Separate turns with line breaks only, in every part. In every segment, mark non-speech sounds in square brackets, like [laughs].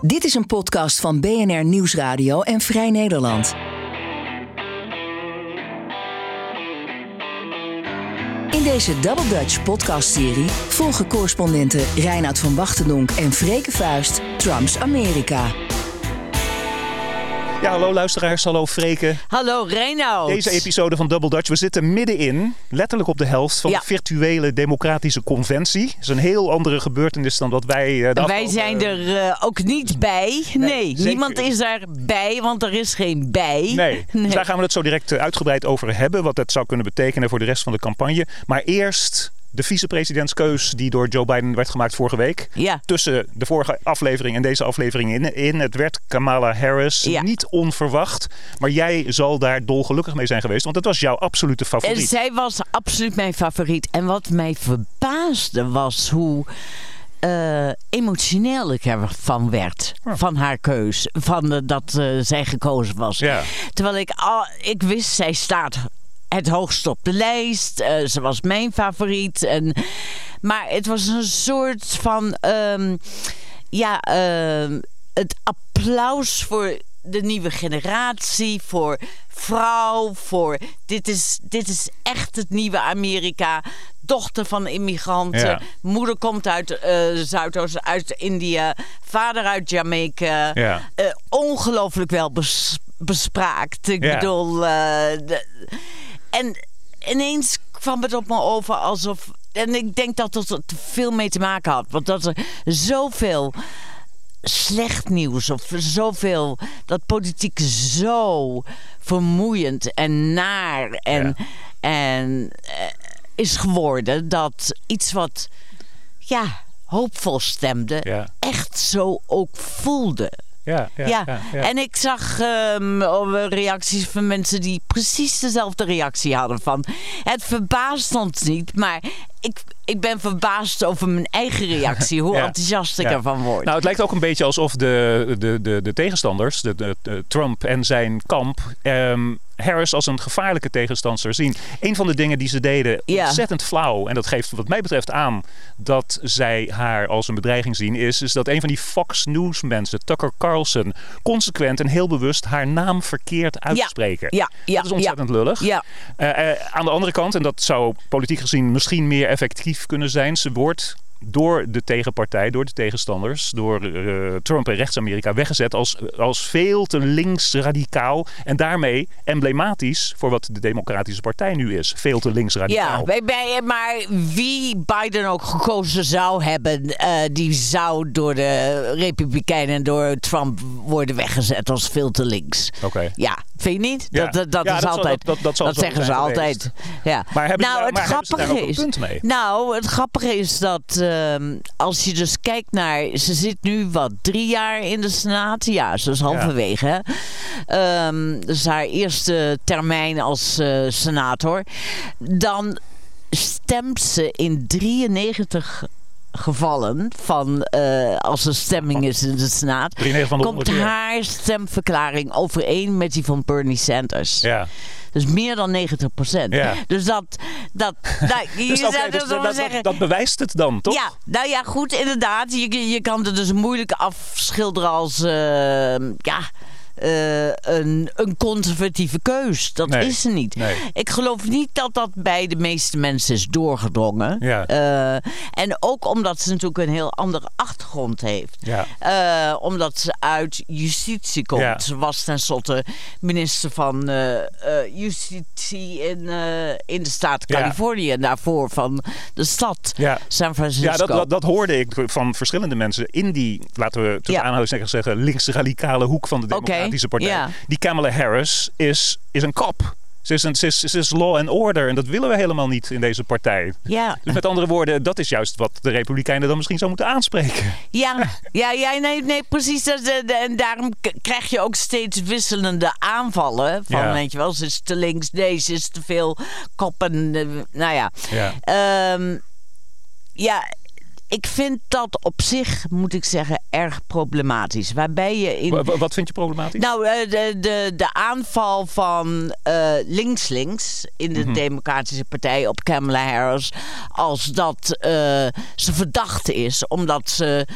Dit is een podcast van BNR Nieuwsradio en Vrij Nederland. In deze Double Dutch podcastserie volgen correspondenten Reinoud van Wachtendonk en Freke Vuist Trumps Amerika.
Ja, hallo luisteraars, hallo Freke.
Hallo Reinoud.
Deze episode van Double Dutch, we zitten middenin, letterlijk op de helft van
Ja.
de virtuele democratische conventie. Dat is een heel andere gebeurtenis dan wat wij... eh, de
Wij zijn er eh, ook niet bij. Nee, niemand is erbij, want er is geen bij.
Nee, dus daar gaan we het zo direct eh, uitgebreid over hebben. Wat dat zou kunnen betekenen voor de rest van de campagne. Maar eerst de vicepresidentskeus die door Joe Biden werd gemaakt vorige week.
Ja.
Tussen de vorige aflevering en deze aflevering in. in. Het werd Kamala Harris.
Ja.
Niet onverwacht. Maar jij zal daar dolgelukkig mee zijn geweest. Want het was jouw absolute
En
favoriet.
zij was absoluut mijn favoriet. En wat mij verbaasde was hoe eh, emotioneel ik ervan werd. Van haar keus. Van eh, dat eh, zij gekozen was.
Ja.
Terwijl ik, al, ik wist, zij staat het hoogst op de lijst. Eh, ze was mijn favoriet. En, maar het was een soort van... ehm, ja, ehm, het applaus voor de nieuwe generatie, voor vrouw, voor dit is, dit is echt het nieuwe Amerika. Dochter van immigranten,
Ja.
moeder komt uit eh Zuidoost, uit India, vader uit Jamaica.
Ja.
Eh, ongelooflijk wel bes- bespraakt. Ik
Ja.
bedoel, de- en ineens kwam het op me over alsof. En ik denk dat dat er te veel mee te maken had. Want dat er zoveel slecht nieuws of zoveel. dat politiek zo vermoeiend en naar en, en eh, is geworden. dat iets wat. ja, hoopvol stemde.
Ja.
echt zo ook voelde.
Ja, ja,
Ja, en ik zag ehm, oh, reacties van mensen die precies dezelfde reactie hadden. Van, het verbaast ons niet, maar ik, ik ben verbaasd over mijn eigen reactie. Hoe [laughs]
Ja,
enthousiast ik
ja.
ervan word.
Nou, het lijkt ook een beetje alsof de, de, de, de tegenstanders, de, de, de Trump en zijn kamp, ehm, Harris als een gevaarlijke tegenstander zien. Een van de dingen die ze deden,
Ja.
ontzettend flauw, en dat geeft wat mij betreft aan dat zij haar als een bedreiging zien, is, is dat een van die Fox News mensen, Tucker Carlson, consequent en heel bewust haar naam verkeerd uitspreken.
ja, ja,
dat is ontzettend lullig.
ja.
Eh, eh, aan de andere kant, en dat zou politiek gezien misschien meer effectief kunnen zijn, ze wordt door de tegenpartij, door de tegenstanders, door eh, Trump en rechts-Amerika weggezet als, als veel te links-radicaal. En daarmee emblematisch voor wat de Democratische Partij nu is. Veel te links-radicaal.
Ja, bij, bij, maar wie Biden ook gekozen zou hebben, eh, die zou door de Republikeinen en door Trump worden weggezet als veel te links.
Oké.
Ja, vind je niet?
Ja.
Dat, dat, dat
Ja,
is
dat zal-
altijd.
dat-
zeggen ze altijd. Ja.
Maar hebben
nou, het
maar ze daar
grappige is.
punt mee?
Nou, het grappige is dat ehm, als je dus kijkt naar. Ze zit nu wat drie jaar in de Senaat. Ja, ze is halverwege. hè. Ehm, is haar eerste termijn als eh, senator. Dan stemt ze in 93 gevallen van eh, als er stemming is in de Senaat,
93 van de
komt
100 keer.
haar stemverklaring overeen met die van Bernie Sanders.
Ja.
Dus meer dan 90 procent.
Ja.
Dus dat, dat, nou, [laughs] je
Dus,
zou
dus
dus
dat,
wel
dat,
zeggen.
dat bewijst het dan, toch?
Ja, nou ja, goed, inderdaad. Je, je kan het dus moeilijk afschilderen als eh, ja, eh, een, een conservatieve keus. Dat
Nee,
is er niet.
nee.
Ik geloof niet dat dat bij de meeste mensen is doorgedrongen.
Ja.
Eh, en ook omdat ze natuurlijk een heel andere achtergrond heeft.
Ja.
Eh, omdat ze uit justitie komt.
Ja.
Ze was tenslotte minister van justitie in, in de staat. Californië. En daarvoor van de stad. San Francisco.
Ja, dat, dat, dat hoorde ik van verschillende mensen in die, laten we tussen
Ja.
zeggen, links-radicale hoek van de
Oké,
Democratische Partij.
ja.
Die Kamala Harris is, is een kop. Ze is, een, ze, is, ze is law and order en dat willen we helemaal niet in deze partij.
Ja,
Dus met andere woorden, dat is juist wat de Republikeinen dan misschien zou moeten aanspreken.
ja, ja, ja nee, nee, precies. Eh, en daarom krijg je ook steeds wisselende aanvallen. Van,
Ja.
weet je wel, ze is te links, deze is te veel koppen. eh, nou ja.
Ja.
Ehm, ja, ik vind dat op zich, moet ik zeggen, erg problematisch. Waarbij je in...
Wa- wa- Wat vind je problematisch?
Nou, eh, de, de, de aanval van eh, links-links in de
Mhm.
Democratische Partij op Kamala Harris... als dat eh, ze verdacht is, omdat ze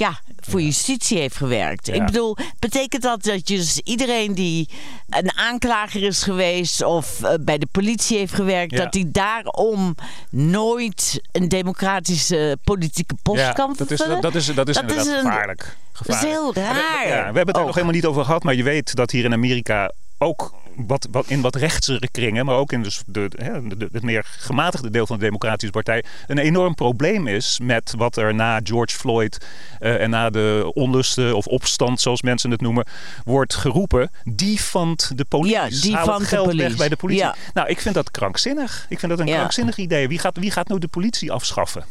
ja, voor justitie heeft gewerkt.
Ja.
Ik bedoel, betekent dat dat je dus iedereen die een aanklager is geweest of eh, bij de politie heeft gewerkt,
Ja.
dat die daarom nooit een democratische politieke post
Ja,
kan
dat is,
vervullen?
dat is, dat is
Dat
inderdaad
is een-
gevaarlijk.
Dat is heel
we-
raar.
Ja, we hebben het
ook.
nog helemaal niet over gehad, maar je weet dat hier in Amerika ook wat, wat, in wat rechtsere kringen, maar ook in dus de, hè, de, het meer gematigde deel van de Democratische Partij, een enorm probleem is met wat er na George Floyd eh, en na de onlusten of opstand, zoals mensen het noemen, wordt geroepen. Die van de politie.
Ja, die
Haal
van de
geld
police.
weg bij de politie.
Ja.
Nou, ik vind dat krankzinnig. Ik vind dat een
Ja.
krankzinnig idee. Wie gaat, wie gaat nou de politie afschaffen?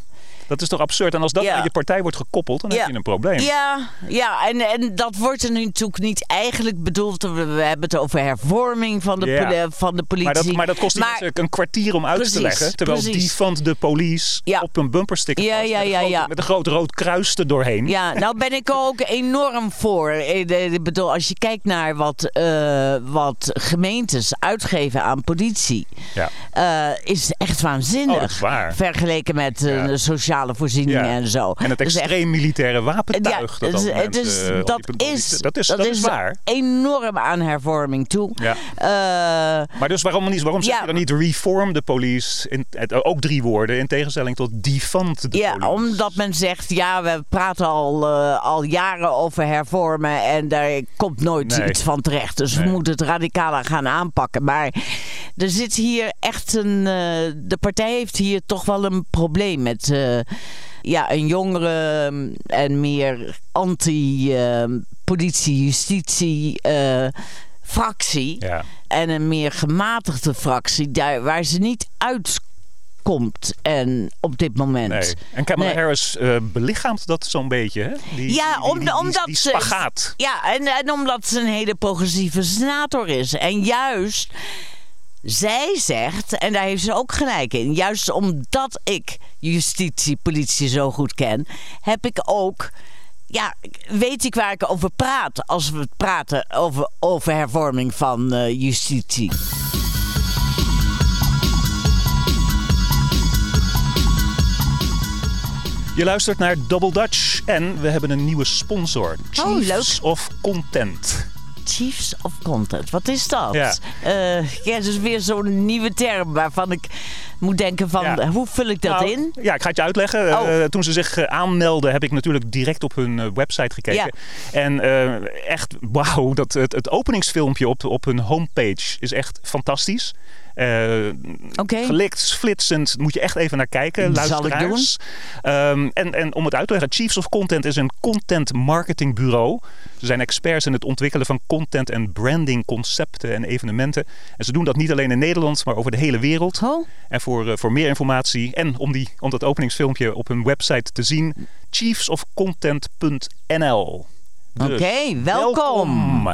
Dat is toch absurd? En als dat
Ja.
aan je partij wordt gekoppeld, dan
Ja.
heb je een probleem.
Ja, ja en, en dat wordt er nu natuurlijk niet eigenlijk bedoeld. We, we hebben het over hervorming van de,
Ja.
van de politie.
Maar dat, maar dat kost
Maar-
mensen een kwartier om uit te leggen. Terwijl
precies.
die van de police op een bumpersticker
Ja, ja,
met, een
ja,
groot,
ja.
met een groot rood kruis er doorheen.
Ja, nou ben ik er ook enorm voor. Ik ik bedoel, als je kijkt naar wat, eh, wat gemeentes uitgeven aan politie,
Ja.
eh, is echt waanzinnig.
Oh, dat is waar.
Vergeleken met eh,
Ja.
Sociale voorzieningen
Ja.
en zo.
En het
Dus
extreem militaire wapentuig.
Ja,
dat
het is-
ook
het is-
mensen, eh, op
dat,
politie-
is,
dat is, dat is waar.
enorm aan hervorming toe.
Ja.
Eh,
Maar dus waarom, niet, waarom zeg je dan niet reform de police? In, het- ook drie woorden, in tegenstelling tot defund de
ja,
police.
omdat men zegt, ja, we praten al, eh, al jaren over hervormen en daar komt nooit
Nee.
iets van terecht. Dus
Nee.
we moeten het radicaler gaan aanpakken. Maar er zit hier echt een. eh, de partij heeft hier toch wel een probleem met. eh, ja, een jongere mm, en meer anti-politie-justitie eh, fractie.
Ja.
En een meer gematigde fractie, daar, waar ze niet uitkomt en op dit moment.
Nee. En Kamala
Nee.
Harris eh, belichaamt dat zo'n beetje, hè? Die,
Ja,
die- die-
om-
die- die-
omdat ze-. Ja, en, en omdat ze een hele progressieve senator is. En juist, zij zegt, en daar heeft ze ook gelijk in, juist omdat ik justitie, politie zo goed ken, heb ik ook. Ja, weet ik waar ik over praat als we praten over, over hervorming van eh, justitie.
Je luistert naar Double Dutch en we hebben een nieuwe sponsor.
Oh,
Chiefs of Content.
Chiefs of Content, wat is dat?
Ja.
Eh, ja, dat is weer zo'n nieuwe term waarvan ik moet denken van,
Ja.
hoe vul ik dat
Nou,
in?
Ja, ik ga het je uitleggen.
Oh.
Eh, toen ze zich eh, aanmelden, heb ik natuurlijk direct op hun website gekeken. En echt, wauw, dat, het, het openingsfilmpje op, op hun homepage is echt fantastisch. Eh,
Oké.
Gelikt, flitsend, moet je echt even naar kijken, luisteraars. Ehm, en, en om het uit te leggen, Chiefs of Content is een content marketing bureau. Ze zijn experts in het ontwikkelen van content en branding concepten en evenementen. En ze doen dat niet alleen in Nederland, maar over de hele wereld.
Oh.
En voor, eh, voor meer informatie en om, die, om dat openingsfilmpje op hun website te zien, chiefsofcontent.nl. Dus,
Oké, welkom.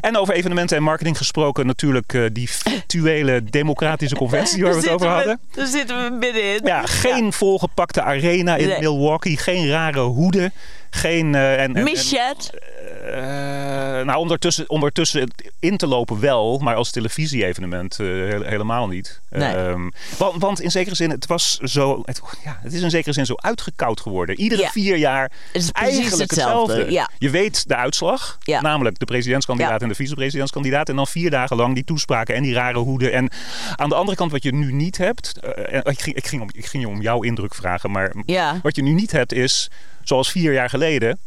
En over evenementen en marketing gesproken, natuurlijk eh, die virtuele democratische conventie [laughs] waar we het over hadden.
Daar zitten we middenin.
Ja, geen volgepakte arena in
Nee.
Milwaukee, geen rare hoeden. Geen, eh, en,
je het?
eh, nou, ondertussen, ondertussen in te lopen wel, maar als televisie-evenement eh, hele- helemaal niet.
Nee.
Ehm, want, want in zekere zin, het was zo, het, ja, het is in zekere zin zo uitgekoud geworden. Iedere
Ja.
vier jaar
Het is precies
eigenlijk
hetzelfde,
hetzelfde.
ja.
Je weet de uitslag,
Ja.
namelijk de presidentskandidaat en de vicepresidentskandidaat. En dan vier dagen lang die toespraken en die rare hoeden. En aan de andere kant, wat je nu niet hebt, ik, ging, ik, ging om, ik ging je om jouw indruk vragen, maar wat je nu niet hebt is, zoals vier jaar geleden,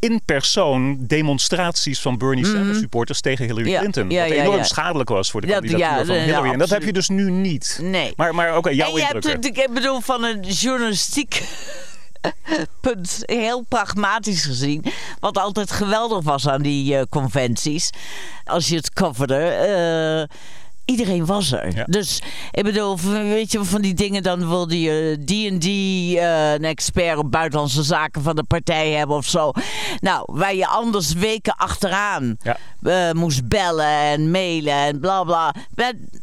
in persoon demonstraties van Bernie Sanders supporters tegen Hillary
Mhm. Ja,
Clinton.
ja,
wat enorm
ja.
schadelijk was voor de
Dat-
kandidatuur van Hillary.
nou,
en dat heb je dus nu niet.
Nee.
Maar, maar oké, jouw
en je hebt ik bedoel, van een journalistiek [laughs] punt heel pragmatisch gezien. Wat altijd geweldig was aan die eh, conventies. Als je het coverde. eh, iedereen was er.
Ja.
Dus ik bedoel, weet je, van die dingen dan wilde je die en die eh, een expert op buitenlandse zaken van de partij hebben of zo. Nou, waar je anders weken achteraan
Ja.
eh, moest bellen en mailen en bla bla.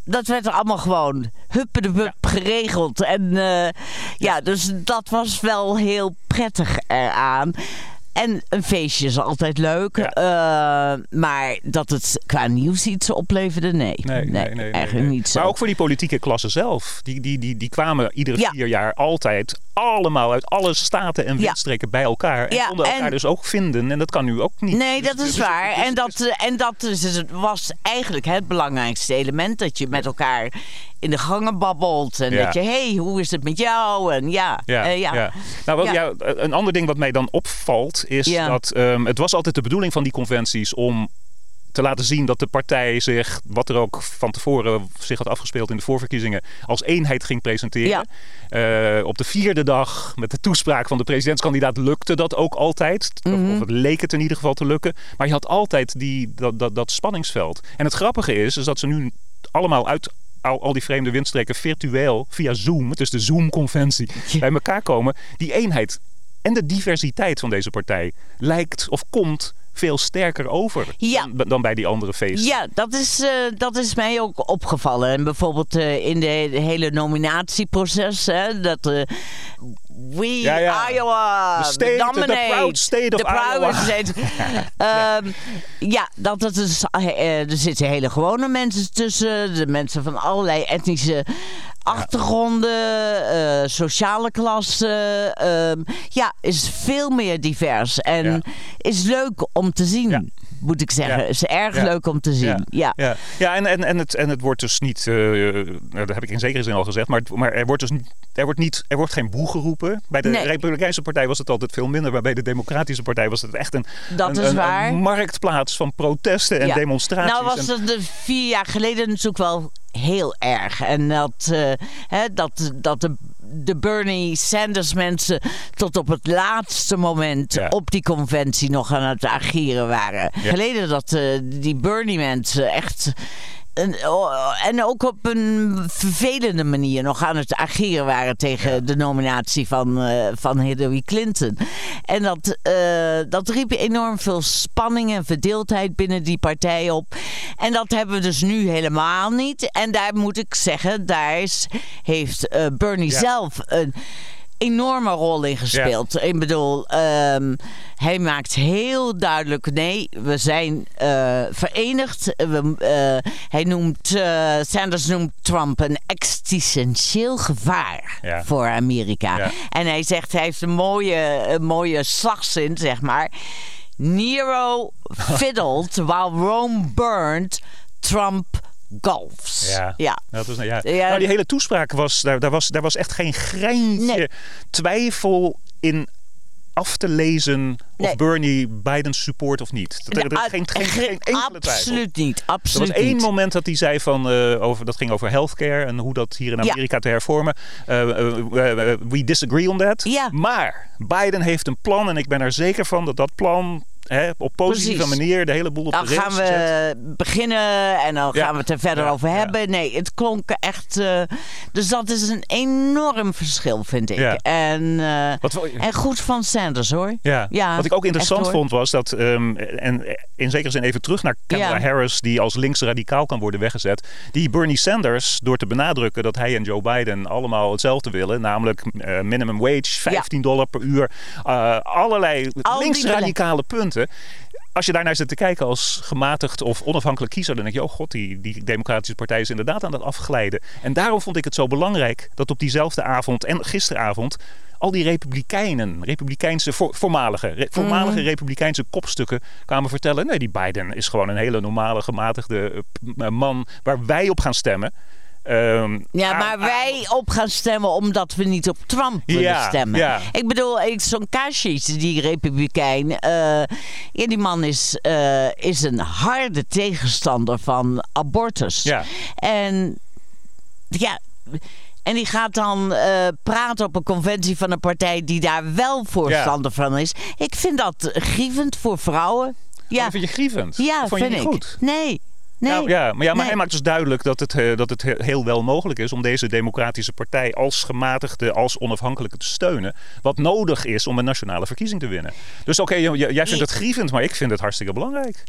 Dat werd er allemaal gewoon huppe de hup geregeld. En eh, ja, dus dat was wel heel prettig eraan. En een feestje is altijd leuk.
Ja.
eh, maar dat het qua nieuws iets opleverde, nee.
Nee, nee,
eigenlijk niet zo.
Maar ook voor die politieke klasse zelf. Die, die, die, die kwamen iedere
Ja.
vier jaar altijd allemaal uit alle staten en windstreken bij elkaar. En konden elkaar
en-
dus ook vinden. En dat kan nu ook niet.
Nee,
Dus-
dat is
dus-
waar.
dus-
En dat, en dat het was eigenlijk het belangrijkste element. Dat je met elkaar in de gangen babbelt. En
Ja.
dat je, hé, hey, hoe is het met jou? En ja,
Ja,
eh, ja.
ja. Nou, wat,
Ja.
ja, een ander ding wat mij dan opvalt is
Ja.
dat ehm, het was altijd de bedoeling van die conventies om te laten zien dat de partij zich, wat er ook van tevoren zich had afgespeeld in de voorverkiezingen, als eenheid ging presenteren. Eh, op de vierde dag met de toespraak van de presidentskandidaat lukte dat ook altijd. Of-
Mhm.
Of het leek het in ieder geval te lukken. Maar je had altijd die, dat, dat, dat spanningsveld. En het grappige is, is dat ze nu allemaal uit al, al die vreemde windstreken virtueel via Zoom, het is de Zoom-conventie, bij elkaar komen. Die eenheid en de diversiteit van deze partij lijkt of komt veel sterker over
Ja.
dan, dan bij die andere feesten.
Ja, dat is, eh, dat is mij ook opgevallen. En bijvoorbeeld eh, in de, de hele nominatieproces, hè, dat eh, we
Ja, ja.
Iowa
The state- the proud state of
the proud
Iowa.
state. [laughs] Ehm, ja, dat het is, eh, er zitten hele gewone mensen tussen, de mensen van allerlei etnische achtergronden, eh, sociale klassen. ehm, ja, is veel meer divers en
Ja.
is leuk om te zien.
Ja.
Moet ik zeggen.
Ja.
Is erg leuk om te zien. Ja.
Ja, ja en, en, en, het, en het wordt dus niet, nou, dat heb ik in zekere zin al gezegd, maar, het- maar er wordt dus niet, er wordt niet, er wordt geen boe geroepen. Bij de
Nee.
Republikeinse Partij was het altijd veel minder, maar bij de Democratische Partij was het echt een,
Dat
een,
is
een-
waar.
een marktplaats van protesten en demonstraties.
Nou was de vier jaar geleden natuurlijk wel heel erg. En dat, eh, hè, dat, dat de, de Bernie Sanders mensen tot op het laatste moment
Ja.
op die conventie nog aan het ageren waren.
Ja.
Geleden dat eh, die Bernie mensen echt... En, oh, en ook op een vervelende manier nog aan het ageren waren tegen de nominatie van, eh, van Hillary Clinton. En dat, eh, dat riep enorm veel spanning en verdeeldheid binnen die partij op. En dat hebben we dus nu helemaal niet. En daar moet ik zeggen, daar is, heeft eh, Bernie
Ja.
zelf een enorme rol in gespeeld. Ik bedoel, ehm, hij maakt heel duidelijk: nee, we zijn eh, verenigd. We, eh, hij noemt, eh, Sanders noemt Trump een existentieel gevaar
Ja.
voor Amerika.
Ja.
En hij zegt, hij heeft een mooie, een mooie slagzin, zeg maar. Nero [laughs] fiddled while Rome burned. Trump golfs.
Ja.
ja.
Dat was, ja.
Ja.
Nou, die hele toespraak was, daar, daar was, daar was echt geen greintje
Nee.
twijfel in af te lezen of
Nee.
Bernie Biden support of niet. Dat, er- er-
Nou,
geen, geen,
ge-
geen enkele twijfel.
Absoluut niet.
Er
Absoluut
was één moment dat hij zei van, eh, over, dat ging over healthcare en hoe dat hier in
Ja.
Amerika te hervormen. Eh, eh, we disagree on that.
Ja.
Maar Biden heeft een plan en ik ben er zeker van dat dat plan hè, op positieve
Precies.
manier de hele boel op
Dan
de rails
gaan we beginnen en dan
Ja.
gaan we het er verder
Ja,
over hebben. Nee, het klonk echt... eh, dus dat is een enorm verschil, vind ik. En, eh,
Wat
en goed van Sanders, hoor.
Ja. Wat ik ook interessant
echt,
vond was dat, ehm, en in zekere zin even terug naar Kamala. Harris, die als linksradicaal kan worden weggezet. Die Bernie Sanders, door te benadrukken dat hij en Joe Biden allemaal hetzelfde willen, namelijk eh, minimum wage, 15 dollar per uur, allerlei
Al
linksradicale punten. Als je daarnaar zit te kijken als gematigd of onafhankelijk kiezer, dan denk je, oh god, die, die democratische partij is inderdaad aan het afglijden. En daarom vond ik het zo belangrijk dat op diezelfde avond en gisteravond al die republikeinen, republikeinse, voor- voormalige, re- voormalige
Mhm.
republikeinse kopstukken kwamen vertellen. Nee, die Biden is gewoon een hele normale, gematigde eh, man waar wij op gaan stemmen. Ehm,
Ja, maar
aan-
wij op gaan stemmen omdat we niet op Trump willen
Ja,
stemmen.
ja.
Ik bedoel, zo'n Kasich, die republikein, eh, ja, die man is, eh, is een harde tegenstander van abortus.
Ja.
En ja. En die gaat dan eh, praten op een conventie van een partij die daar wel voorstander van is. Ik vind dat grievend voor vrouwen. Ja,
Dat vind je grievend?
ja
Dat vond je
vind
niet
ik.
goed?
Nee. Nee.
Nou, ja, maar, ja, maar
Nee.
hij maakt dus duidelijk dat het, eh, dat het he- heel wel mogelijk is om deze democratische partij als gematigde, als onafhankelijke te steunen. Wat nodig is om een nationale verkiezing te winnen. Dus oké, jij vindt het grievend, maar ik vind het hartstikke belangrijk.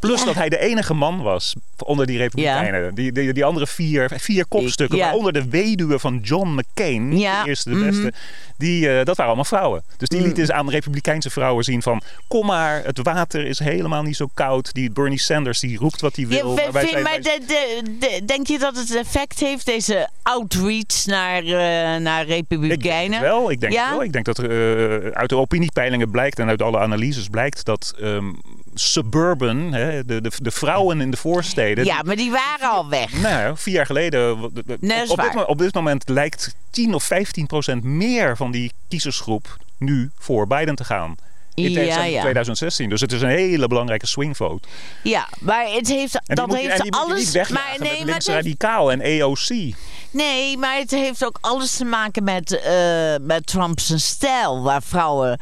Plus
Ja.
dat hij de enige man was onder die Republikeinen. Die, die, die andere vier, vier kopstukken,
Ja.
waaronder de weduwe van John McCain, de eerste, de
Mhm.
beste, die, eh, dat waren allemaal vrouwen. Dus die
Mm.
lieten eens aan Republikeinse vrouwen zien van... kom maar, het water is helemaal niet zo koud. Die Bernie Sanders die roept wat hij wil. Maar wij
vind- maar
wij-
de, de, de- denk je dat het effect heeft, deze outreach naar, eh, naar
Ik denk
Republikeinen?
het wel. Ik denk wel. Ik denk dat er, eh, uit de opiniepeilingen blijkt en uit alle analyses blijkt dat ehm, suburban, hè, de, de, de vrouwen in de voorsteden.
Ja, maar die waren al weg.
Nou, vier jaar geleden.
Nee,
op, dit, op dit moment lijkt 10 of 15 procent meer van die kiezersgroep nu voor Biden te gaan. In
Ja,
tegenstelling tot
ja.
2016. Dus het is een hele belangrijke swingvote.
Ja, maar het heeft,
En
dat
moet je, en
heeft
moet je
alles.
niet wegjagen
maar
met
nee, maar
links
het heeft-
radicaal en AOC.
Nee, maar het heeft ook alles te maken met, eh met Trump's stijl, waar vrouwen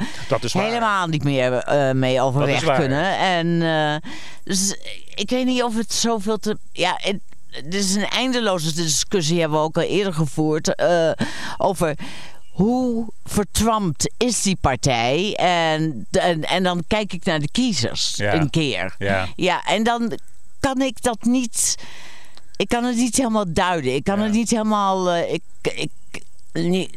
helemaal niet meer eh, mee overweg kunnen. En eh, dus ik weet niet of het zoveel te. Ja, het, dit is een eindeloze discussie, hebben we ook al eerder gevoerd. over hoe vertrampt is die partij? En, en, en dan kijk ik naar de kiezers
Ja.
een keer.
Ja.
Ja, en dan kan ik dat niet. Ik kan het niet helemaal duiden. Ik kan
Ja.
het niet helemaal. eh, ik, ik,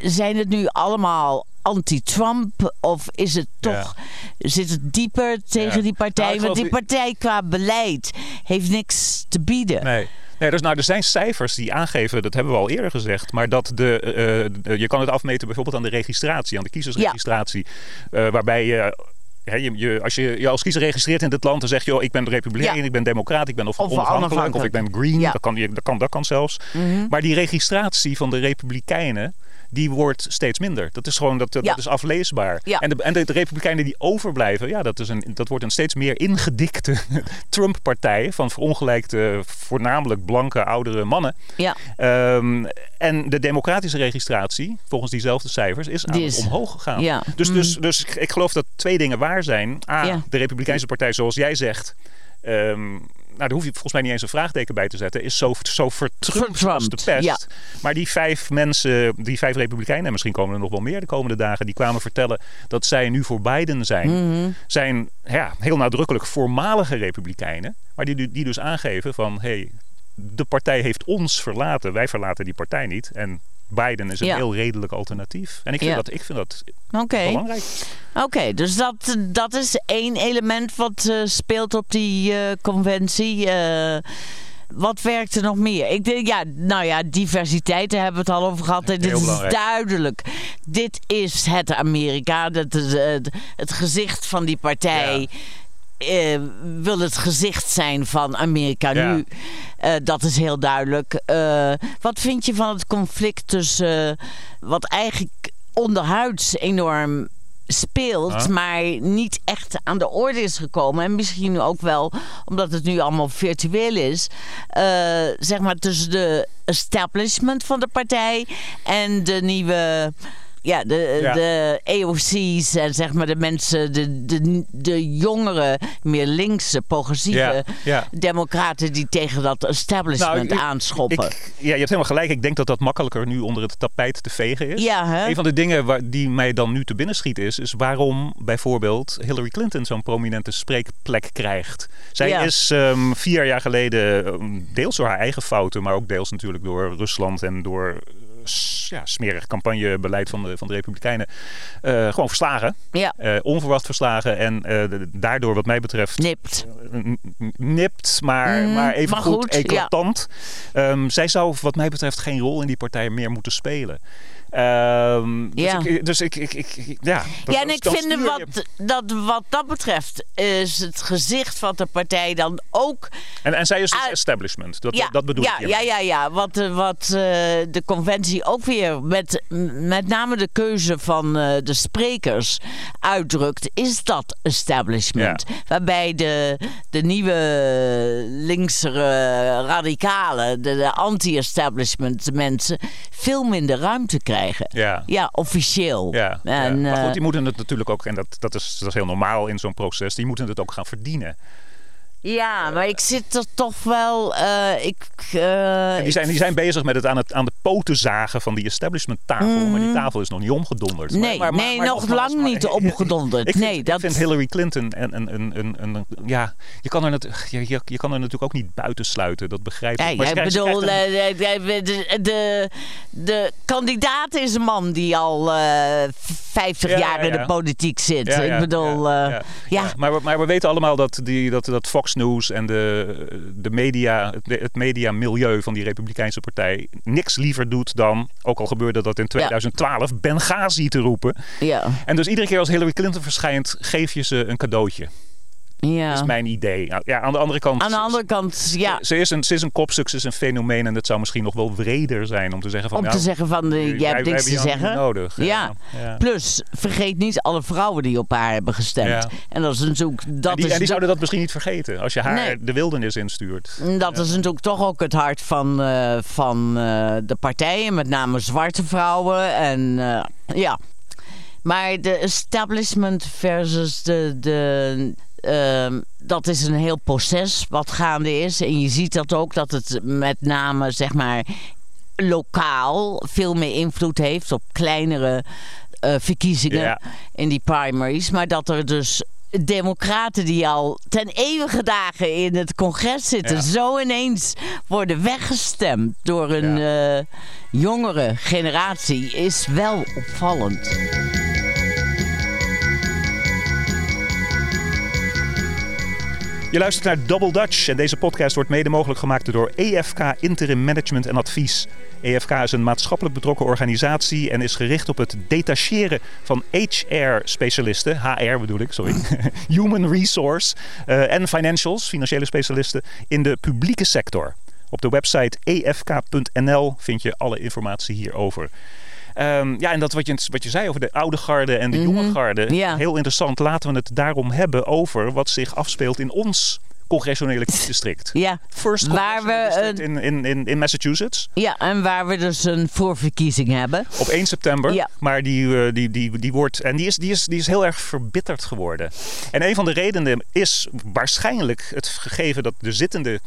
zijn het nu allemaal anti-Trump? Of is het toch. Zit het dieper tegen
Ja.
die partij?
Nou,
Want die partij qua beleid heeft niks te bieden.
Nee. Nee, dus nou, er zijn cijfers die aangeven, dat hebben we al eerder gezegd, maar dat de, eh, de- je kan het afmeten bijvoorbeeld aan de registratie, aan de kiezersregistratie, Eh, waarbij je, je, je, als je je als kiezer registreert in dit land, dan zeg je, oh, ik ben republikein,
Ja.
ik ben democraat, ik ben of,
Of
onafhankelijk, of ik ben green,
Ja.
dat, kan, dat, kan, dat kan zelfs.
Mhm.
Maar die registratie van de republikeinen, die wordt steeds minder. Dat is gewoon dat, dat
Ja.
is afleesbaar.
Ja.
En, de, en de, de republikeinen die overblijven, ja, dat, is een, dat wordt een steeds meer ingedikte [laughs] Trump-partij van verongelijkte, voornamelijk blanke oudere mannen.
Ja.
Ehm, en de democratische registratie, volgens diezelfde cijfers, is aan omhoog gegaan.
ja.
Dus,
Mm.
dus, dus ik- geloof dat twee dingen waar zijn. A,
Ja.
de Republikeinse partij, zoals jij zegt. ehm, nou, daar hoef je volgens mij niet eens een vraagteken bij te zetten. Is zo, zo vertrumpt als de pest.
ja.
Maar die vijf mensen, die vijf Republikeinen, en misschien komen er nog wel meer de komende dagen, die kwamen vertellen dat zij nu voor Biden zijn.
Mhm.
Zijn ja, heel nadrukkelijk voormalige Republikeinen. Maar die, die dus aangeven van hé, hey, de partij heeft ons verlaten. Wij verlaten die partij niet. En Biden is een
Ja.
heel redelijk alternatief. En ik vind,
Ja.
dat, ik vind dat belangrijk.
Oké, dus dat, dat is één element wat eh, speelt op die eh, conventie. Eh, wat werkt er nog meer? Ik denk, ja, nou ja, diversiteit, daar hebben we het al over gehad. En dit is duidelijk. Dit is het Amerika. Dat is, het, het gezicht van die partij. Eh, wil het gezicht zijn van Amerika
Ja.
nu. Eh, dat is heel duidelijk. Eh, wat vind je van het conflict tussen wat eigenlijk onderhuids enorm speelt,
Huh?
maar niet echt aan de orde is gekomen. En misschien ook wel omdat het nu allemaal virtueel is. zeg maar tussen de establishment van de partij en de nieuwe. Ja, de,
Ja.
de AOC's en zeg maar de mensen, de, de, de jongere, meer linkse, progressieve
Ja, ja.
democraten die tegen dat establishment
Nou, ik-
aanschoppen.
Ik, ja, je hebt helemaal gelijk. Ik denk dat dat makkelijker nu onder het tapijt te vegen is.
ja, hè?
Een van de dingen waar, die mij dan nu te binnen schiet is, is waarom bijvoorbeeld Hillary Clinton zo'n prominente spreekplek krijgt. Zij is ehm, vier jaar geleden, ehm, deels door haar eigen fouten, maar ook deels natuurlijk door Rusland en door ja, smerig campagnebeleid van de, van de Republikeinen, eh, gewoon verslagen.
Ja,
Eh, onverwacht verslagen en eh, de- daardoor wat mij betreft
nipt.
nipt, maar,
Mm,
maar even
maar
goed,
goed, ja.
eclatant. Ehm, zij zou wat mij betreft geen rol in die partij meer moeten spelen. Ehm, dus ik, dus ik, ik, ik- ja. dat-
Ja, en ik vind
stuur
wat, dat wat dat betreft is het gezicht van de partij dan ook...
En, en zij is dus
Ah,
establishment. Dat,
ja,
dat bedoel
ja,
ik
ja, ja, ja. Wat, eh, wat eh, de conventie ook weer met, met name de keuze van eh, de sprekers uitdrukt, is dat establishment. Waarbij de, de nieuwe linksere radicalen, de, de anti-establishment mensen, veel minder ruimte krijgen.
Ja.
Ja, officieel.
Ja, ja.
En,
maar
eh,
goed, die moeten het natuurlijk ook, en dat, dat, is, dat is heel normaal in zo'n proces, die moeten het ook gaan verdienen.
Ja, maar ik zit er toch wel. eh, ik, eh,
En die zijn, die zijn bezig met het aan, het aan de poten zagen van die establishment tafel. Maar die tafel is nog niet omgedonderd.
Mhm. Nee,
maar, maar-
nee,
maar
nog lang
maar-
niet [laughs] omgedonderd.
Ik vind,
Nee,
ik
dat-
vind Hillary Clinton een, een, een, een, ja, je kan, er nat- je, je, je kan er natuurlijk ook niet buiten sluiten. Dat begrijp ik.
Ja,
Maar
ik bedoel,
krijgt een-
eh, de, de, de, kandidaat is een man die al eh 50
Ja,
jaar in
ja.
de politiek zit. Ik bedoel,
ja,
eh,
ja. Maar, we- maar we weten allemaal dat, die, dat, dat Fox News en de, de media, het, het mediamilieu van die Republikeinse partij niks liever doet dan, ook al gebeurde dat in 2012, Benghazi te roepen.
ja,
En dus iedere keer als Hillary Clinton verschijnt, geef je ze een cadeautje.
Ja.
Dat is mijn idee. Nou, ja, aan de andere kant.
Aan de andere kant, ja,
Ze is, een, ze is een kopstuk, ze is een fenomeen. En het zou misschien nog wel wreder zijn om te zeggen van...
om
nou,
te zeggen van, eh,
wij-
jij hebt niks te zeggen.
nodig.
Ja.
ja.
Plus, vergeet niet alle vrouwen die op haar hebben gestemd.
Ja.
En dat is natuurlijk... Dat
en die,
is
en die
de-
zouden dat misschien niet vergeten als je haar
Nee.
de wildernis instuurt.
Dat is natuurlijk toch ook het hart van, eh, van eh, de partijen, met name zwarte vrouwen. En eh, ja. Maar de establishment versus de. de ehm, dat is een heel proces wat gaande is. En je ziet dat ook, dat het met name zeg maar lokaal veel meer invloed heeft op kleinere eh, verkiezingen
Ja.
in die primaries. Maar dat er dus democraten die al ten eeuwige dagen in het congres zitten...
Ja.
zo ineens worden weggestemd door een eh, jongere generatie... is wel opvallend.
Je luistert naar Double Dutch en deze podcast wordt mede mogelijk gemaakt door EFK Interim Management en Advies. EFK is een maatschappelijk betrokken organisatie en is gericht op het detacheren van HR-specialisten, HR bedoel ik, sorry, [laughs] human resource eh, en financials, financiële specialisten, in de publieke sector. Op de website efk.nl vind je alle informatie hierover. Ehm, ja, en dat wat je, wat je zei over de oude garde en de jonge garde.
Mhm. Ja.
Heel interessant. Laten we het daarom hebben over wat zich afspeelt in ons congressionele kiesdistrict.
Ja,
First
Waar we
district in, in, in, in Massachusetts.
ja, en waar we dus een voorverkiezing hebben.
Op 1 september.
Ja.
Maar die, eh, die, die, die wordt. En die is, die, is, die is heel erg verbitterd geworden. En een van de redenen is waarschijnlijk het gegeven dat de zittende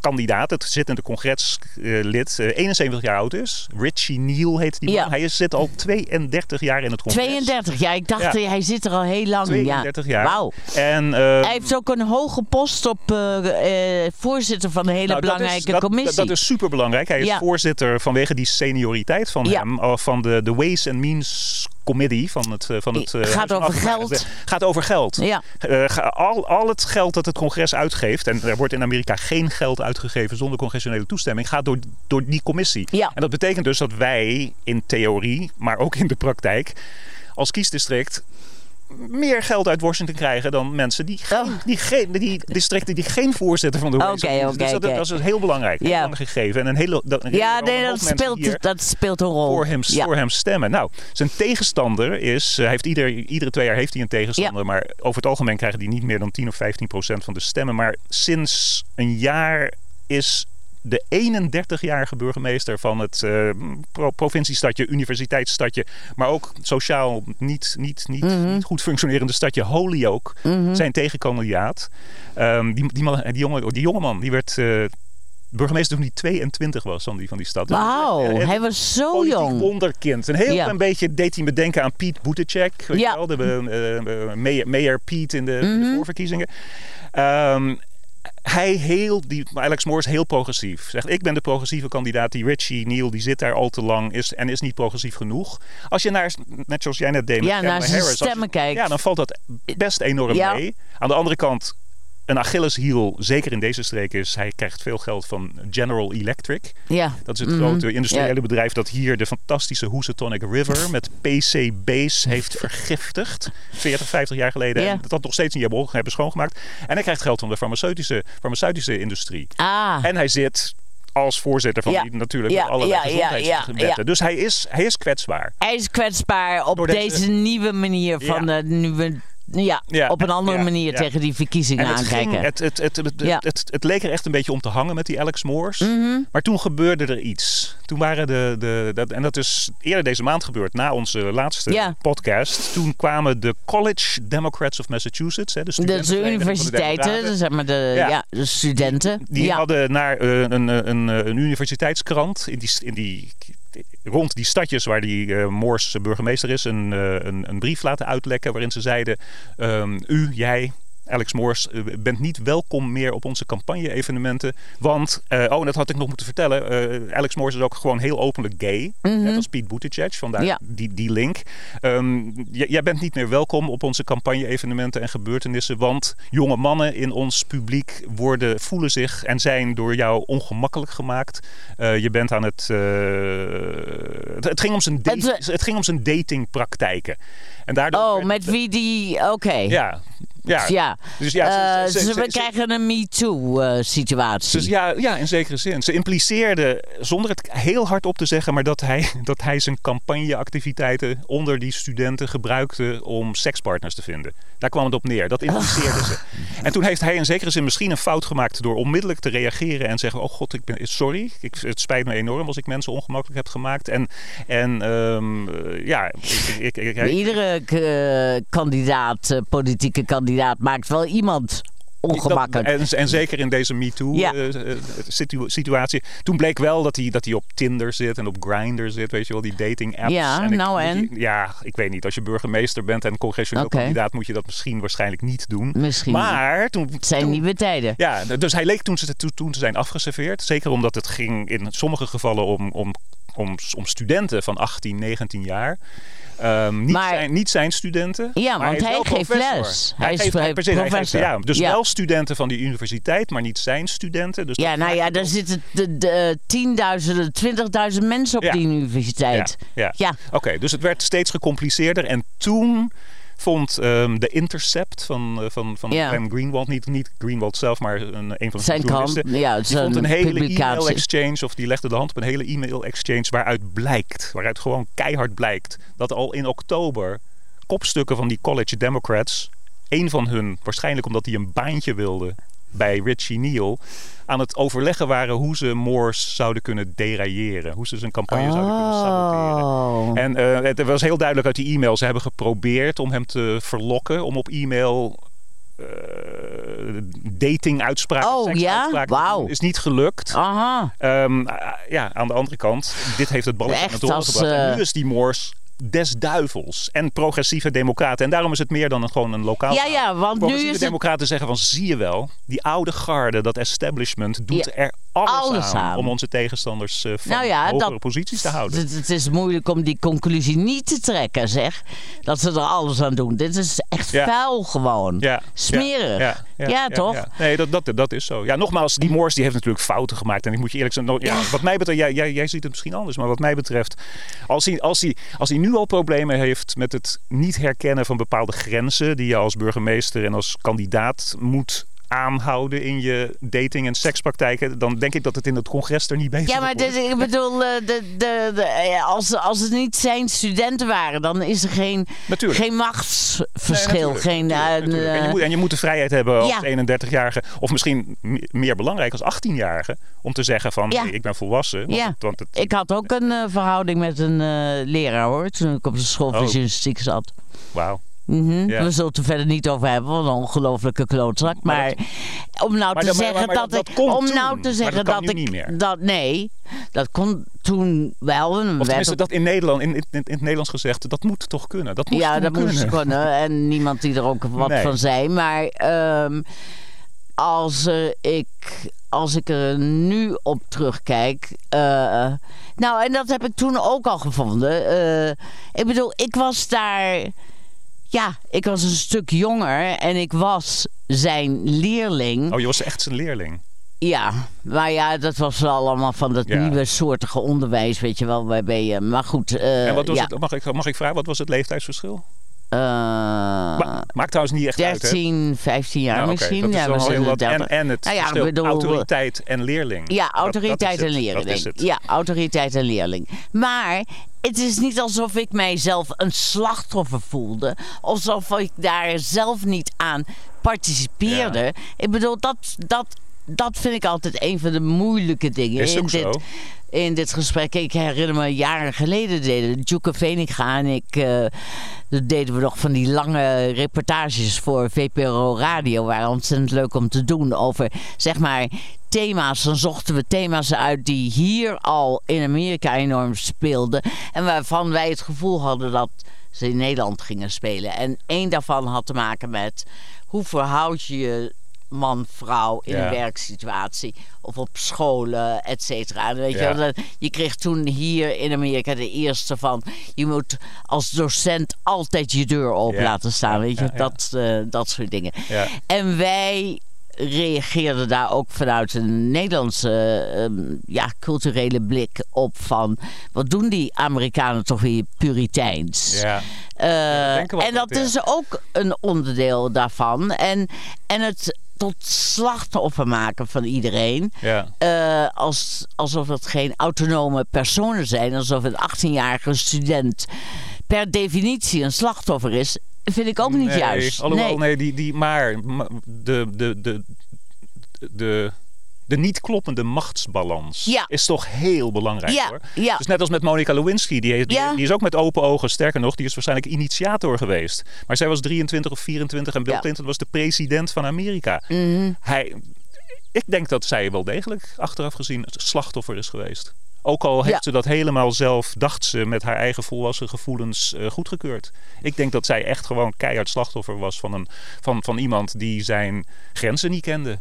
kandidaat, het zittende congreslid, eh, 71 jaar oud is. Richie Neal heet die man.
Ja.
Hij zit al 32 jaar in het congres.
32, ja, ik dacht
Ja.
eh, hij zit er al heel lang.
32
ja.
jaar.
Wauw.
En, eh,
Hij heeft ook een hoge post op eh, eh, voorzitter van een hele
Nou, dat is-
belangrijke
dat,
commissie.
Dat, dat is super belangrijk. Hij is voorzitter vanwege die senioriteit van hem, eh, van de, de Ways and Means Committee van het, eh, van het eh,
Gaat over geld.
Gaat over geld.
Ja.
Eh, al, al het geld dat het congres uitgeeft, en er wordt in Amerika geen geld uitgegeven zonder congressionele toestemming, gaat door, door die commissie.
Ja.
En dat betekent dus dat wij in theorie, maar ook in de praktijk, als kiesdistrict meer geld uit Washington krijgen dan mensen die, geen,
Oh.
die, geen, die districten die geen voorzitter van de
Oké,
Means-
oké,
dus dat, is heel belangrijk.
Ja.
gegeven. En een hele, dat, een
Ja,
hele
nee, dat speelt, dat speelt een rol.
voor hem,
ja.
voor hem stemmen. Nou, zijn tegenstander is, hij heeft ieder, iedere twee jaar heeft hij een tegenstander,
Ja.
maar over het algemeen krijgen die niet meer dan 10 of 15 procent van de stemmen. Maar sinds een jaar is de 31-jarige burgemeester van het eh, pro- provinciestadje, universiteitsstadje, maar ook sociaal niet, niet, niet,
Mhm.
niet goed functionerende stadje Holyoke, zijn tegenkandidaat. Ehm, die, die, man, die, jonge, die jongeman, die werd eh, burgemeester toen hij 22 was van die, van die stad.
Wauw, hij was zo jong.
wonderkind. Een heel
Ja.
klein beetje deed hij me denken aan Piet Buttigieg. Weet
Ja.
je wel? De, eh, mayor, mayor Piet in de,
Mhm.
de voorverkiezingen. Ehm, hij heel, die, Alex Moore is heel progressief. Zegt, ik ben de progressieve kandidaat. Die Richie Neal, die zit daar al te lang is, en is niet progressief genoeg. Als je naar, net zoals jij net deed met
Ja, naar
Harris, je-
stemmen kijkt.
Ja, dan valt dat best enorm
Ja.
mee. Aan de andere kant, een Achilleshiel, zeker in deze streek, is hij krijgt veel geld van General Electric.
Ja.
Dat is het
Mhm.
grote industriële
Ja.
bedrijf dat hier de fantastische Housatonic River met PCB's heeft vergiftigd. 40, 50 jaar geleden.
Ja.
En dat dat nog steeds niet hebben, hebben schoongemaakt. En hij krijgt geld van de farmaceutische, farmaceutische industrie.
Ah,
En hij zit als voorzitter van
Ja.
die natuurlijk
Ja,
allerlei
ja,
gezondheidswetten. Dus hij is, hij is kwetsbaar.
hij is kwetsbaar op deze,
deze-
nieuwe manier van de nieuwe ja,
Ja,
op een
en-
andere
ja,
manier
ja.
tegen die verkiezingen
En het,
aankijken.
ging, het, het, het, leek er echt een beetje om te hangen met die Alex Moores.
Mhm.
Maar toen gebeurde er iets. Toen waren de, de, dat, en dat is eerder deze maand gebeurd, na onze laatste podcast. Toen kwamen de College Democrats of Massachusetts, hè, de
Dat is de
de
universiteiten,
Democraten.
zeg maar de,
Ja.
de studenten.
Die hadden naar eh, een, een, een, een universiteitskrant in die, in die, rond die stadjes waar die Moors burgemeester is, een, eh, een, een brief laten uitlekken waarin ze zeiden: ehm, U, jij. Alex Moors, eh, bent niet welkom meer op onze campagne-evenementen. Want, eh, oh, en dat had ik nog moeten vertellen. eh, Alex Moors is ook gewoon heel openlijk gay. Net als Pete Buttigieg, vandaar
Ja.
die, die link. Ehm, jij bent niet meer welkom op onze campagne-evenementen en gebeurtenissen. Want jonge mannen in ons publiek worden, voelen zich en zijn door jou ongemakkelijk gemaakt. Je bent aan het, het. Ging om zijn,
Het,
het, ging om zijn datingpraktijken. En daardoor
Oh, met wie die... Oké.
Ja. Ja.
Ja.
Dus ja,
Eh,
ze- ze-
ze-
ze-
we krijgen een MeToo-situatie.
Dus ja, ja, in zekere zin. Ze impliceerde, zonder het heel hard op te zeggen, maar dat hij, [laughs] dat hij zijn campagneactiviteiten onder die studenten gebruikte om sekspartners te vinden. Daar kwam het op neer. Dat impliceerde ze. En toen heeft hij in zekere zin misschien een fout gemaakt door onmiddellijk te reageren en zeggen: Oh god, ik ben sorry. Ik, het spijt me enorm als ik mensen ongemakkelijk heb gemaakt. En, en ehm, eh, ja, ik, ik, ik, hij-
Iedere eh, kandidaat, eh, politieke kandidaat, maakt wel iemand ongemakkelijk.
Dat- en, en zeker in deze
Ja.
MeToo-situatie. Toen bleek wel dat hij, dat hij op Tinder zit en op Grindr zit, weet je wel, die dating apps.
Ja,
ik-
nou
moet
en?
je- ja, ik weet niet. Als je burgemeester bent en congressioneel kandidaat, moet je dat misschien waarschijnlijk niet doen.
Misschien.
Maar toen...
het zijn
toen-
nieuwe tijden.
Ja, dus hij leek toen, ze- toen, toen te zijn afgeserveerd. Zeker omdat het ging in sommige gevallen om, om, om, om studenten van 18, 19 jaar. Ehm, niet,
Maar-
zijn, niet zijn studenten.
Ja, want hij
wel
geeft les.
Hij,
Hij is
geeft, hij, precies, hij geeft-
professor.
ja, dus
Ja.
wel studenten van die universiteit, maar niet zijn studenten. Dus
Ja, nou ja, daar zitten de, de, tienduizenden, twintigduizend mensen op
Ja.
die universiteit.
Ja,
Ja.
Oké, dus het werd steeds gecompliceerder. En toen vond ehm, de Intercept van, eh, van, van
Ja.
Glenn Greenwald, niet, niet Greenwald zelf, maar een, een van
Zijn
journalisten.
ja,
die vond
een
hele
publicatie.
e-mail-exchange, of die legde de hand op een hele e-mail-exchange, waaruit blijkt, waaruit gewoon keihard blijkt, dat al in oktober kopstukken van die College Democrats, één van hun, waarschijnlijk omdat hij een baantje wilde bij Richie Neal, aan het overleggen waren hoe ze Moores zouden kunnen derailleren. Hoe ze zijn campagne zouden kunnen saboteren.
Oh.
En eh, het was heel duidelijk uit die e-mail. Ze hebben geprobeerd om hem te verlokken. Om op e-mail eh dating-uitspraken,
Oh, ja? Wauw.
Is niet gelukt.
Aha.
Ehm, ja, aan de andere kant, dit heeft het balletje naar gebracht. En
eh,
nu is die Moors des duivels. En progressieve democraten. En daarom is het meer dan een, gewoon een lokaal.
Ja, ja, want nu is het
democraten zeggen van, zie je wel, die oude garde, dat establishment, doet
Ja,
er alles,
alles
aan,
aan.
om onze tegenstanders eh, van
Nou ja,
hogere
dat-
posities te houden.
Het, het is moeilijk om die conclusie niet te trekken, zeg. Dat ze er alles aan doen. Dit is echt
Ja.
vuil gewoon.
Ja,
Smerig.
Ja,
toch?
Nee, dat, dat, dat is zo. Ja, nogmaals, die Moors die heeft natuurlijk fouten gemaakt. En ik moet je eerlijk zeggen, no- wat mij betreft, jij, jij, jij ziet het misschien anders. Maar wat mij betreft, als hij, als, hij, als hij nu al problemen heeft met het niet herkennen van bepaalde grenzen. die je als burgemeester en als kandidaat moet aanhouden in je dating- en sekspraktijken. dan denk ik dat het in het congres er niet beter
Ja, maar dit- ik bedoel, eh, de, de, de, eh, als, als het niet zijn studenten waren, dan is er geen,
Natuurlijk.
geen machtsverschil.
Nee,
geen,
natuurlijk,
eh,
natuurlijk. En, je moet, en je moet de vrijheid hebben als
Ja.
31-jarige, of misschien me- meer belangrijk als 18-jarige, om te zeggen van
Ja.
hey, ik ben volwassen. Want
Ja.
het- want het,
ik had ook een verhouding met een leraar hoor, toen ik op de school
Oh.
zat.
wauw.
Mhm.
Ja.
We zullen het er verder niet over hebben, wat een ongelofelijke klootzak. Maar,
Maar
om nou
maar
te zeggen
maar
dat,
dat-
ik. om
toen.
nou te zeggen
dat
ik.
niet meer.
Dat, nee, dat kon toen wel. En
Of tenminste,
op-
dat in Nederland, in, in, in het Nederlands gezegd, dat moet toch kunnen? Dat moest
ja, dat
kunnen.
moest kunnen. [laughs] En niemand die er ook wat
Nee.
van zei. Maar ehm, als, eh, ik, als ik er nu op terugkijk. eh, nou, en dat heb ik toen ook al gevonden. Eh, ik bedoel, ik was daar. Ja, ik was een stuk jonger en ik was zijn leerling.
Oh, je was echt zijn leerling.
Ja, maar ja, dat was wel allemaal van dat
Ja.
nieuwe soortige onderwijs, weet je wel, waarbij je. Maar goed, eh,
en wat was
ja.
het, mag, ik, mag ik vragen, wat was het leeftijdsverschil? Ma- maakt trouwens niet echt uit, hè?
13, 15 jaar misschien. ja,
heel wat. En,
30.
en het
Nou ja, bedoel,
autoriteit en leerling.
Ja,
Dat- dat
autoriteit en
dat is
leerling.
het.
Ja, autoriteit en leerling. Maar het is niet alsof ik mijzelf een slachtoffer voelde. Alsof ik daar zelf niet aan participeerde. Ik bedoel, dat, dat, dat vind ik altijd een van de moeilijke dingen
Is
in
ook zo.
In dit gesprek. Ik herinner me jaren geleden deden Djoeke Veninga en ik... dat deden we nog van die lange reportages voor VPRO Radio. Waren ontzettend leuk om te doen over, zeg maar, thema's. Dan zochten we thema's uit die hier al in Amerika enorm speelden. En waarvan wij het gevoel hadden dat ze in Nederland gingen spelen. En één daarvan had te maken met hoe verhoud je je man-vrouw in
Ja.
een werksituatie of op scholen, et cetera. Weet je, wel, je kreeg toen hier in Amerika de eerste van je moet als docent altijd je deur open
Ja.
laten staan, weet je. Dat, eh, dat soort dingen. En wij reageerden daar ook vanuit een Nederlandse ehm, ja, culturele blik op van wat doen die Amerikanen toch weer puriteins.
Ja.
Eh, en dat
ja.
is ook een onderdeel daarvan. En, en het tot slachtoffer maken van iedereen.
Ja.
eh, als, alsof het geen autonome personen zijn. Alsof een 18-jarige student per definitie een slachtoffer is. Vind ik ook niet
nee,
juist.
Alhoewel,
nee.
nee, die, die, maar ma- de, de, de, de, de niet kloppende machtsbalans
Ja.
is toch heel belangrijk
Ja,
hoor.
ja.
Dus net als met Monica Lewinsky, die, die, is ook met open ogen, sterker nog, die is waarschijnlijk initiator geweest. Maar zij was 23 of 24 en Bill. Clinton was de president van Amerika.
Mhm.
Hij, ik denk dat zij wel degelijk achteraf gezien het slachtoffer is geweest. Ook al heeft
Ja.
ze dat helemaal zelf, dacht ze, met haar eigen volwassen gevoelens eh, goedgekeurd. Ik denk dat zij echt gewoon keihard slachtoffer was van, een, van, van iemand die zijn grenzen niet kende.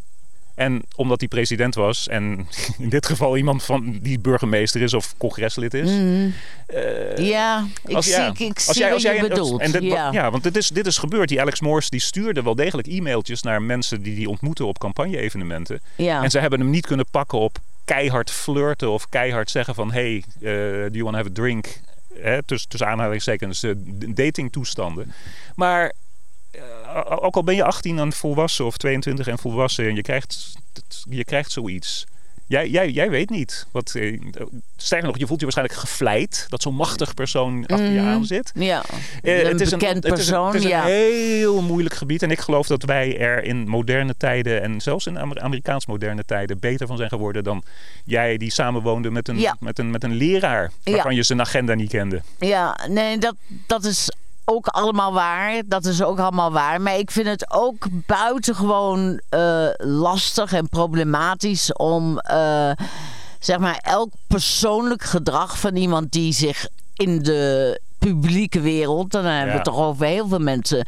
En omdat hij president was, en [laughs] in dit geval iemand van die burgemeester is of congreslid is.
Mhm.
eh,
Ja, ik
als-
zie,
ja.
ik, ik
Als
zie
jij- als
bedoelt.
En dit,
ja.
ja. want dit is, dit is gebeurd. Die Alex Morse die stuurde wel degelijk e-mailtjes naar mensen die die ontmoeten op campagne-evenementen.
Ja.
En ze hebben hem niet kunnen pakken op keihard flirten of keihard zeggen van... hey, eh, do you want to have a drink? Hè, tussen, tussen aanhalingstekens eh, d- datingtoestanden. Maar eh, ook al ben je 18 en volwassen of 22 en volwassen... en je krijgt, je krijgt zoiets... Jij, jij, jij weet niet. Wat, eh, sterker nog, je voelt je waarschijnlijk gevleid... dat zo'n machtig persoon achter je
Mhm.
aan zit.
Ja,
Eh,
een
het is
bekend
het is
persoon,
het is een heel moeilijk gebied. En ik geloof dat wij er in moderne tijden... en zelfs in Amer- Amerikaans moderne tijden... beter van zijn geworden dan jij die samenwoonde met een,
Ja.
met een, met een leraar... waarvan je zijn agenda niet kende.
Ja, nee, dat, dat is ook allemaal waar. Dat is ook allemaal waar. Maar ik vind het ook buitengewoon eh lastig en problematisch om, eh, zeg maar, elk persoonlijk gedrag van iemand die zich in de publieke wereld, dan hebben we het toch over heel veel mensen,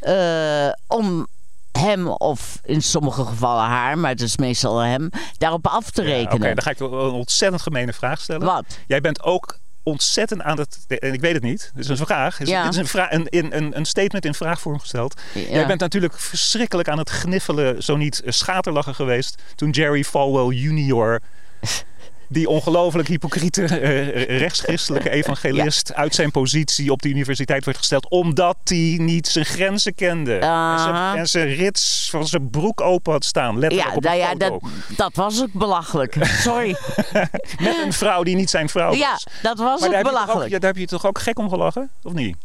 eh, om hem of in sommige gevallen haar, maar het is meestal hem, daarop af te
Ja,
rekenen.
Oké, dan ga ik een ontzettend gemene vraag stellen.
Wat?
Jij bent ook ontzettend aan het... En ik weet het niet. Dit is een vraag. Is-
Ja.
Dit is een, vra- een, een, een, een statement in vraagvorm gesteld.
Ja.
Jij bent natuurlijk verschrikkelijk aan het gniffelen, zo niet eh, schaterlachen geweest... toen Jerry Falwell junior... Die ongelooflijk hypocriete eh, rechtschristelijke evangelist uit zijn positie op de universiteit werd gesteld. omdat hij niet zijn grenzen kende. En zijn, en zijn rits van zijn broek open had staan. Letterlijk
Ja,
op
nou ja, dat, dat was ook belachelijk. Sorry. [laughs]
Met een vrouw die niet zijn vrouw was.
Ja, dat was
maar
ook, belachelijk.
ja, daar heb je toch ook gek om gelachen? Of niet?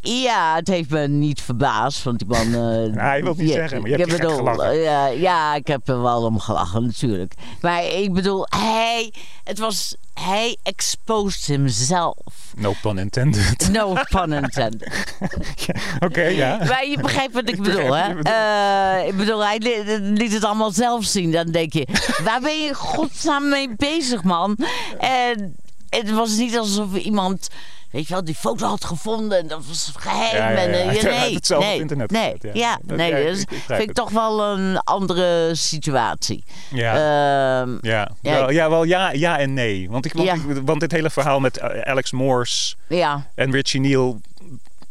Ja, het heeft me niet verbaasd, want die man... eh, [laughs]
Ja, je wilt niet
ja,
zeggen, maar je
ik
hebt
bedoel,
gelachen.
eh, ja, ja, ik heb er wel om gelachen, natuurlijk. Maar ik bedoel, hij... Het was... Hij exposed himself.
No pun intended.
No pun intended. [laughs]
Oké, ja.
Maar je begrijpt wat ik [laughs]
Ik
bedoel, hè? Eh, ik bedoel, hij li- liet het allemaal zelf zien. Dan denk je, waar ben je in godsnaam mee bezig, man? En het was niet alsof iemand, weet je wel, die foto had gevonden. En dat was geheim. En, eh, [laughs] nee,
op
nee,
internet
nee,
ja. Dat-
nee,
ik-
dus vind ik toch wel een andere situatie.
Ja.
Ehm,
Ja,
Ja,
wel, ja, wel ja, ja en nee. Want, ik, want, dit hele verhaal met eh, Alex Morse
ja,
en Richie Neal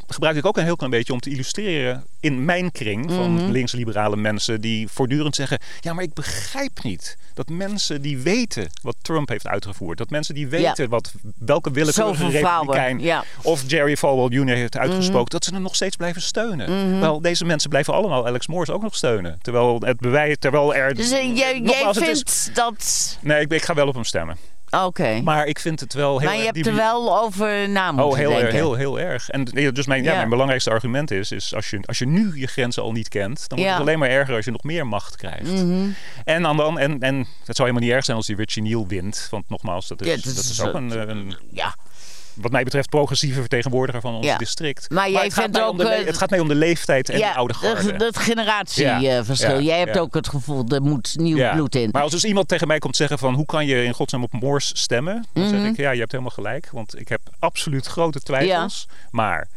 gebruik ik ook een heel klein beetje om te illustreren in mijn kring van
Mhm.
linksliberale mensen die voortdurend zeggen: ja, maar ik begrijp niet dat mensen die weten wat Trump heeft uitgevoerd, dat mensen die weten wat welke willekeurige republikein
ja.
of Jerry Falwell Jr. heeft
Mhm.
uitgesproken, dat ze hem nog steeds blijven steunen. Wel, deze mensen blijven allemaal Alex Morse ook nog steunen, terwijl het bewijs, terwijl er
dus eh, jij, jij
is-
vindt dat...
Nee, ik, ik ga wel op hem stemmen.
Oké.
Maar ik vind het wel heel
Maar je
erg
hebt er wel over na moeten
Oh, heel,
denken.
heel, heel erg. En dus mijn, ja.
Ja.
mijn belangrijkste argument is, is als, je, als je nu je grenzen al niet kent, dan wordt
Ja.
het alleen maar erger als je nog meer macht krijgt.
Mhm.
En, dan, dan, en, en het zou helemaal niet erg zijn als die Virginie Neal wint. Want nogmaals, dat is, dat
dat
is
is,
ook een, een,
Ja.
Wat mij betreft, progressieve vertegenwoordiger van ons
Ja.
district.
Maar jij
het, gaat
vindt
om
ook,
de,
eh,
het gaat mij om de leeftijd en
ja,
de oude garde.
dat, generatieverschil. Jij hebt ook het gevoel, er moet nieuw bloed in.
Maar als dus iemand tegen mij komt zeggen van hoe kan je in godsnaam op Moors stemmen? Dan
Mhm.
zeg ik ja, je hebt helemaal gelijk. Want ik heb absoluut grote twijfels. Maar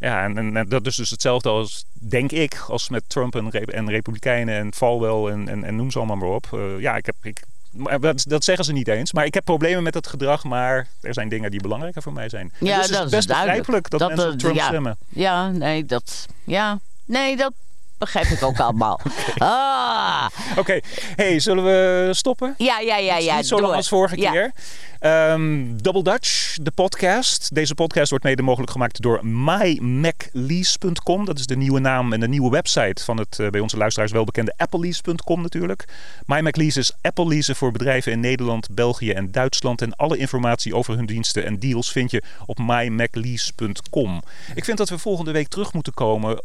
ja, en, en, en dat is dus hetzelfde als, denk ik, als met Trump en, en Republikeinen en Falwell en, en, en noem ze allemaal maar op. Eh, ja, ik heb... Ik, maar dat, dat zeggen ze niet eens. Maar ik heb problemen met het gedrag. Maar er zijn dingen die belangrijker voor mij zijn. En
Ja,
dus
dat
het
is
best
duidelijk.
begrijpelijk dat,
Dat,
mensen
eh,
op Trump
ja.
stemmen.
Ja, nee, dat... Ja, nee, dat begrijp ik ook allemaal. [laughs] Ah,
Oké, hey, zullen we stoppen?
ja, ja, ja, ja.
niet zo lang als vorige
Ja.
keer. Ehm, Double Dutch, de podcast. Deze podcast wordt mede mogelijk gemaakt door mymaclease.com. Dat is de nieuwe naam en de nieuwe website van het eh, bij onze luisteraars welbekende applelease.com natuurlijk. MyMacLease is Apple leasen voor bedrijven in Nederland, België en Duitsland. En alle informatie over hun diensten en deals vind je op mymaclease.com. Ik vind dat we volgende week terug moeten komen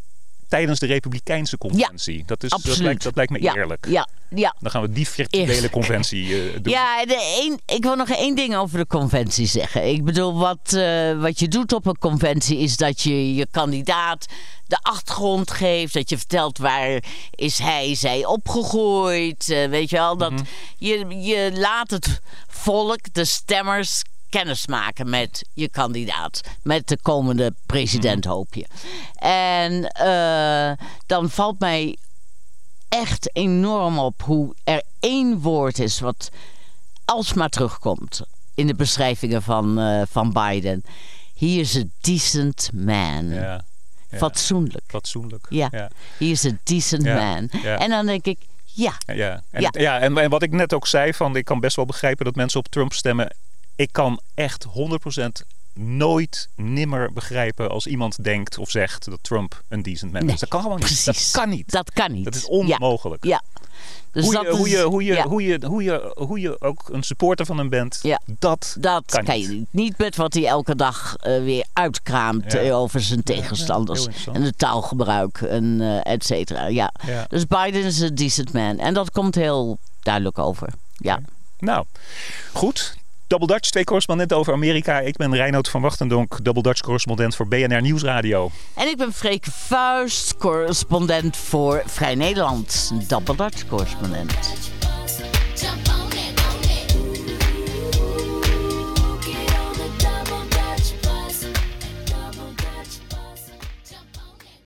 tijdens de Republikeinse conventie. dat, is, dat,
Absoluut.
lijkt, dat lijkt me
ja,
eerlijk.
Ja, ja.
Dan gaan we die virtuele conventie eh, doen.
Ja, de één, ik wil nog één ding over de conventie zeggen. Ik bedoel, wat, eh, wat je doet op een conventie is dat je je kandidaat de achtergrond geeft. Dat je vertelt waar is hij, zij opgegroeid. eh, weet je wel, dat
Mhm.
je, je laat het volk, de stemmers, kennis maken met je kandidaat. Met de komende president,
Mhm.
hoop je. En eh, dan valt mij echt enorm op hoe er één woord is wat alsmaar terugkomt in de beschrijvingen van, eh, van Biden. He is a decent man.
Ja, ja.
Fatsoenlijk.
fatsoenlijk.
Ja.
ja.
He is a decent man. En dan denk ik, ja,
Ja, en,
Ja.
ja. en, en wat ik net ook zei, van, ik kan best wel begrijpen dat mensen op Trump stemmen. Ik kan echt 100% nooit nimmer begrijpen als iemand denkt of zegt dat Trump een decent man
Nee,
is. Dat kan gewoon niet. Dat kan niet.
dat kan niet.
Dat is onmogelijk.
Ja. Dus
hoe,
dat
je, hoe, je, hoe, je,
ja,
hoe, je, hoe, je, hoe je ook een supporter van hem bent,
Ja.
dat
dat
kan
kan,
niet.
je niet. Niet met wat hij elke dag eh, weer uitkraamt eh, over zijn tegenstanders. en het taalgebruik en eh et cetera. Ja.
Ja.
Dus Biden is een decent man. En dat komt heel duidelijk over. Ja.
Nou, goed. Double Dutch, twee correspondenten over Amerika. Ik ben Reinoud van Wachtendonk, Double Dutch correspondent voor BNR Nieuwsradio.
En ik ben Freke Vuist, correspondent voor Vrij Nederland. Double Dutch correspondent.